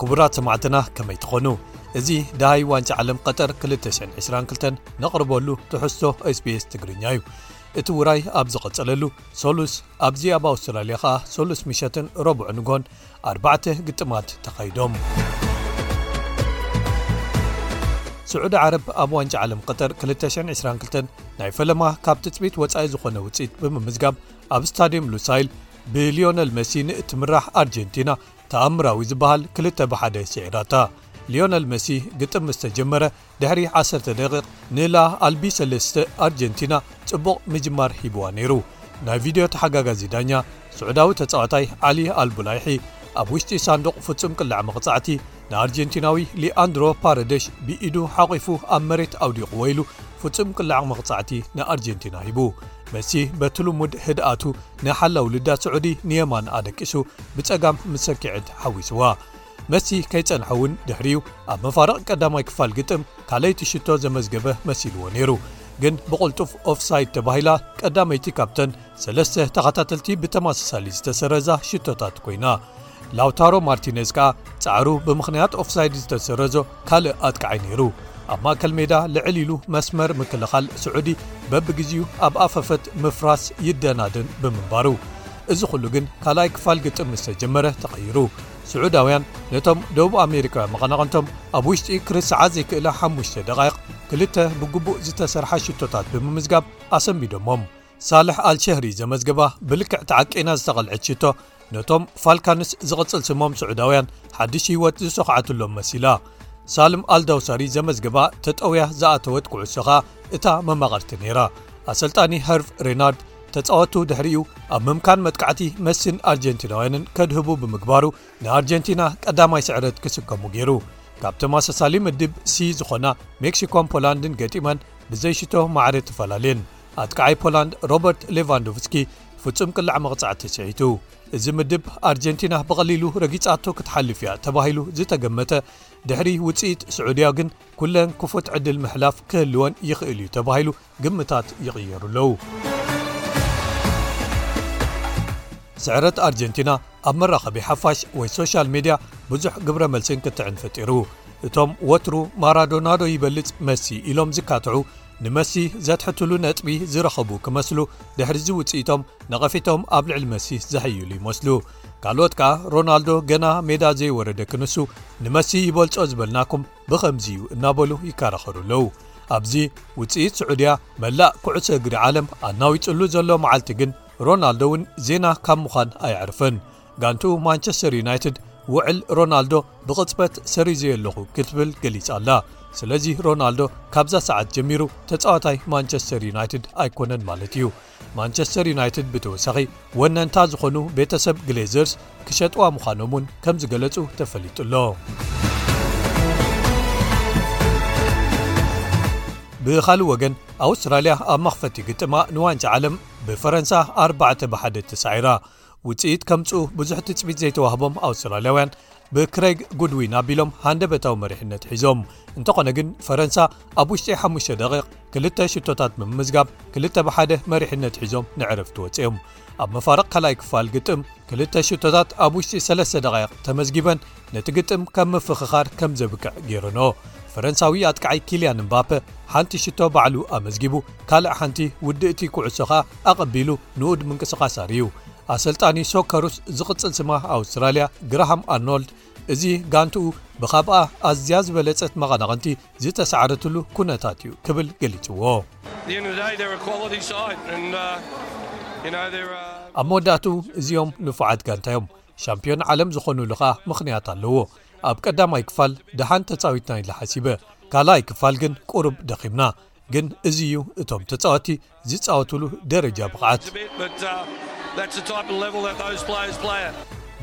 ክቡራት ሰማዕትና ከመይ ትኾኑ እዚ ዳሃይ ዋንጫ ዓለም ቀጠር 222 ነቕርበሉ ትሕዝቶ ስbs ትግርኛ እዩ እቲ ውራይ ኣብ ዝቐጸለሉ ሰሉስ ኣብዚ ኣብ ኣውስትራልያ ከኣ ሰሉስ ምሸትን ረቡዕ ንጎን ኣርባዕተ ግጥማት ተኻይዶም። ስዑዲ ዓረብ ኣብ ዋንጫ ዓለም ቅጠር 222 ናይ ፈለማ ካብ ትፅቢት ወፃኢ ዝኾነ ውፅኢት ብምምዝጋብ ኣብ ስታድየም ሉሳይል ብልዮነል መሲን እትምራሕ ኣርጀንቲና ተኣምራዊ ዝበሃል 2 ብ1 ስዒራታ ልዮነል መሲ ግጥም ምስ ተጀመረ ድሕሪ ዓሰርተ ደቒቕ ንላ ኣልቢ ሰለስተ ኣርጀንቲና ጽቡቕ ምጅማር ሂብዋ ነይሩ። ናይ ቪድዮ ተሓጋጋዚ ዳኛ ስዑዳዊ ተጻዋታይ ዓሊ ኣል ቡላይሒ ኣብ ውሽጢ ሳንዱቕ ፍጹም ቅላዕ መቕጻዕቲ ንኣርጀንቲናዊ ሊኣንድሮ ፓረደሽ ብኢዱ ሓቚፉ ኣብ መሬት ኣውዲቕዎ ኢሉ ፍጹም ቅላዕ መቕጻዕቲ ንኣርጀንቲና ሂቡ። መሲ በቲ ልሙድ ህድኣቱ ንሓላው ልዳት ስዑዲ ንየማን ኣደቂሱ ብጸጋም ምስ ሰኪዔት ሓዊስዋ። መሲ ከይጸንሐ'ውን ድሕሪኡ ኣብ መፋርቕ ቀዳማይ ክፋል ግጥም ካልኣይቲ ሽቶ ዘመዝገበ መሲልዎ ነይሩ፣ ግን ብቕልጡፍ ኦፍሳይድ ተባሂላ ቀዳመይቲ ካብተን ሰለስተ ተኸታተልቲ ብተመሳሳሊ ዝተሰረዛ ሽቶታት ኰይና። ላውታሮ ማርቲነዝ ከኣ ጻዕሩ ብምኽንያት ኦፍሳይድ ዝተሰረዞ ካልእ ኣጥቃዓይ ነይሩ። ኣብ ማእከል ሜዳ ልዕል ኢሉ መስመር ምክልኻል ስዑዲ በብግዜኡ ኣብ ኣፈፈት ምፍራስ ይደናደን ብምንባሩ። እዚ ዅሉ ግን ካልኣይ ክፋል ግጥም ምስ ተጀመረ ተቐይሩ። ስዑዳውያን ነቶም ደቡብ ኣሜሪካውያን መቐናቕንቶም ኣብ ውሽጢ ክርሰዓ ዘይክእላ ሓሙሽተ ደቓይቕ ክልተ ብግቡእ ዝተሰርሓ ሽቶታት ብምምዝጋብ ኣሰንቢዶሞም። ሳልሕ ኣልሸህሪ ዘመዝገባ ብልክዕ ተዓቂና ዝተቐልዐት ሽቶ ነቶም ፋልካንስ ዝቕጽል ስሞም ስዑዳውያን ሓድሽ ህይወት ዝሰኹዓትሎም መሲላ። ሳልም ኣልዳውሳሪ ዘመዝገባ ተጠውያ ዝኣተወት ኩዕሶ ከኣ እታ መማቐርቲ ነይራ። ኣሰልጣኒ ሀርቭ ሬናርድ ተጻወቱ ድሕሪኡ ኣብ ምምካን መጥቃዕቲ መሲን ኣርጀንቲናውያንን ከድህቡ ብምግባሩ ንኣርጀንቲና ቀዳማይ ስዕረት ክስከሙ ገይሩ። ካብ ተመሳሳሊ ምድብ ሲ ዝኾና ሜክሲኮን ፖላንድን ገጢመን ብዘይሽቶ ማዕረ ተፈላለየን። ኣጥቃዓይ ፖላንድ ሮበርት ሌቫንዶቭስኪ ፍጹም ቅላዕ መቕጻዕቲ ስሒቱ። እዚ ምድብ ኣርጀንቲና ብቐሊሉ ረጊጻቶ ክትሓልፍ እያ ተባሂሉ ዝተገመተ ድሕሪ ውጽኢት ስዑድያ ግን ኩለን ክፉት ዕድል ምሕላፍ ክህልወን ይኽእል እዩ ተባሂሉ ግምታት ይቕየሩ ኣለዉ። ስዕረት ኣርጀንቲና ኣብ መራኸቢ ሓፋሽ ወይ ሶሻል ሜድያ ብዙሕ ግብረ መልሲን ክትዕን ፈጢሩ። እቶም ወትሩ ማራዶናዶ ይበልጽ መሲ ኢሎም ዝካትዑ ንመሲ ዘትሕትሉ ነጥቢ ዝረኸቡ ክመስሉ ድሕሪዚ ውጽኢቶም ነቐፊቶም ኣብ ልዕሊ መሲ ዘሕይሉ ይመስሉ። ካልኦት ከኣ ሮናልዶ ገና ሜዳ ዘይወረደ ክንሱ ንመሲ ይበልጾ ዝበልናኩም ብኸምዚ እዩ እናበሉ ይከራኸሩ ኣለዉ። ኣብዚ ውጽኢት ስዑድያ መላእ ኩዕሶ እግሪ ዓለም ኣናዊጽሉ ዘሎ መዓልቲ ግን ሮናልዶ እውን ዜና ካብ ምዃን ኣይዕርፍን። ጋንትኡ ማንቸስተር ዩናይትድ ውዕል ሮናልዶ ብቕጽበት ሰሪዘዮ ኣለኹ ክትብል ገሊጻ ኣላ። ስለዚ ሮናልዶ ካብዛ ሰዓት ጀሚሩ ተጻዋታይ ማንቸስተር ዩናይትድ ኣይኮነን ማለት እዩ። ማንቸስተር ዩናይትድ ብተወሳኺ ወነንታ ዝኾኑ ቤተሰብ ግሌዘርስ ክሸጥዋ ምዃኖም እውን ከም ዝገለጹ ተፈሊጡ ኣሎ። ብኻልእ ወገን ኣውስትራልያ ኣብ መኽፈቲ ግጥማ ንዋንጫ ዓለም ብፈረንሳ 4 ብ1 ተሳዒራ ውጽኢት ከምጽኡ ብዙሕ ትጽቢት ዘይተዋህቦም ኣውስትራልያውያን ብክረይግ ጉድዊን ኣቢሎም ሃንደበታዊ መሪሕነት ሒዞም። እንተኾነ ግን ፈረንሳ ኣብ ውሽጢ ሓሙሽተ ደቒቕ ክልተ ሽቶታት ብምምዝጋብ ክልተ ብሓደ መሪሕነት ሒዞም ንዕረፍቲ ወጺኦም። ኣብ መፋርቕ ካልኣይ ክፋል ግጥም ክልተ ሽቶታት ኣብ ውሽጢ ሰለስተ ደቓይቕ ተመዝጊበን ነቲ ግጥም ከም ምፍኽኻር ከም ዘብቅዕ ገይረኖ። ፈረንሳዊ ኣጥቃዓይ ኪልያን እምባፐ ሓንቲ ሽቶ ባዕሉ ኣመዝጊቡ ካልእ ሓንቲ ውድእቲ ኩዕሶ ከኣ ኣቐቢሉ ንኡድ ምንቅስቓስ ኣርእዩ። ኣሰልጣኒ ሶከሩስ ዝቕጽል ስማ ኣውስትራልያ ግራሃም ኣርኖልድ እዚ ጋንትኡ ብካብኣ ኣዝያ ዝበለጸት መቐናቕንቲ ዝተሳዕረትሉ ኩነታት እዩ ክብል ገሊጽዎ። ኣብ መወዳእትኡ እዚኦም ንፉዓት ጋንታ'ዮም። ሻምፕዮን ዓለም ዝኾኑሉ ከኣ ምኽንያት ኣለዎ። ኣብ ቀዳማይ ክፋል ደሓን ተጻዊትና ኢለ ሓሲበ፣ ካልኣይ ክፋል ግን ቁሩብ ደኺምና። ግን እዚ እዩ እቶም ተጻወቲ ዝጻወቱሉ ደረጃ ብቕዓት።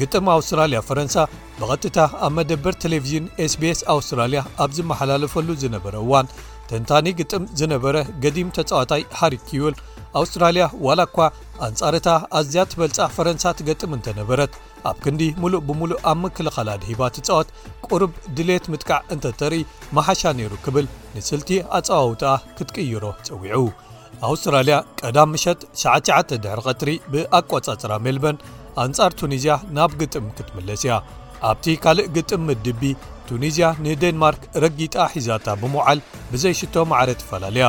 ግጥም ኣውስትራልያ-ፈረንሳ ብቐጥታ ኣብ መደበር ተሌቭዥን ኤስቤስ ኣውስትራልያ ኣብ ዝመሓላለፈሉ ዝነበረ እዋን ተንታኒ ግጥም ዝነበረ ገዲም ተጻዋታይ ሃሪ ኪውል ኣውስትራልያ ዋላ እኳ ኣንጻር እታ ኣዝያ ትበልጻ ፈረንሳ ትገጥም እንተነበረት፣ ኣብ ክንዲ ምሉእ ብምሉእ ኣብ ምክልኻል ኣድሂባ ትጻወት፣ ቁሩብ ድልየት ምጥቃዕ እንተተርኢ ምሓሻ ነይሩ ክብል ንስልቲ ኣጸዋውታኣ ክትቅይሮ ጸዊዑ። ኣውስትራልያ ቀዳም ምሸት ሰዓት ትሽዓተ ድሕሪ ቀትሪ ብኣቆጻጽራ ሜልበርን ኣንጻር ቱኒዝያ ናብ ግጥም ክትምለስ እያ። ኣብቲ ካልእ ግጥም ምድብ ቢ፣ ቱኒዝያ ንዴንማርክ ረጊጣ ሒዛታ ብምውዓል ብዘይ ሽቶ ማዕረ ትፈላለያ።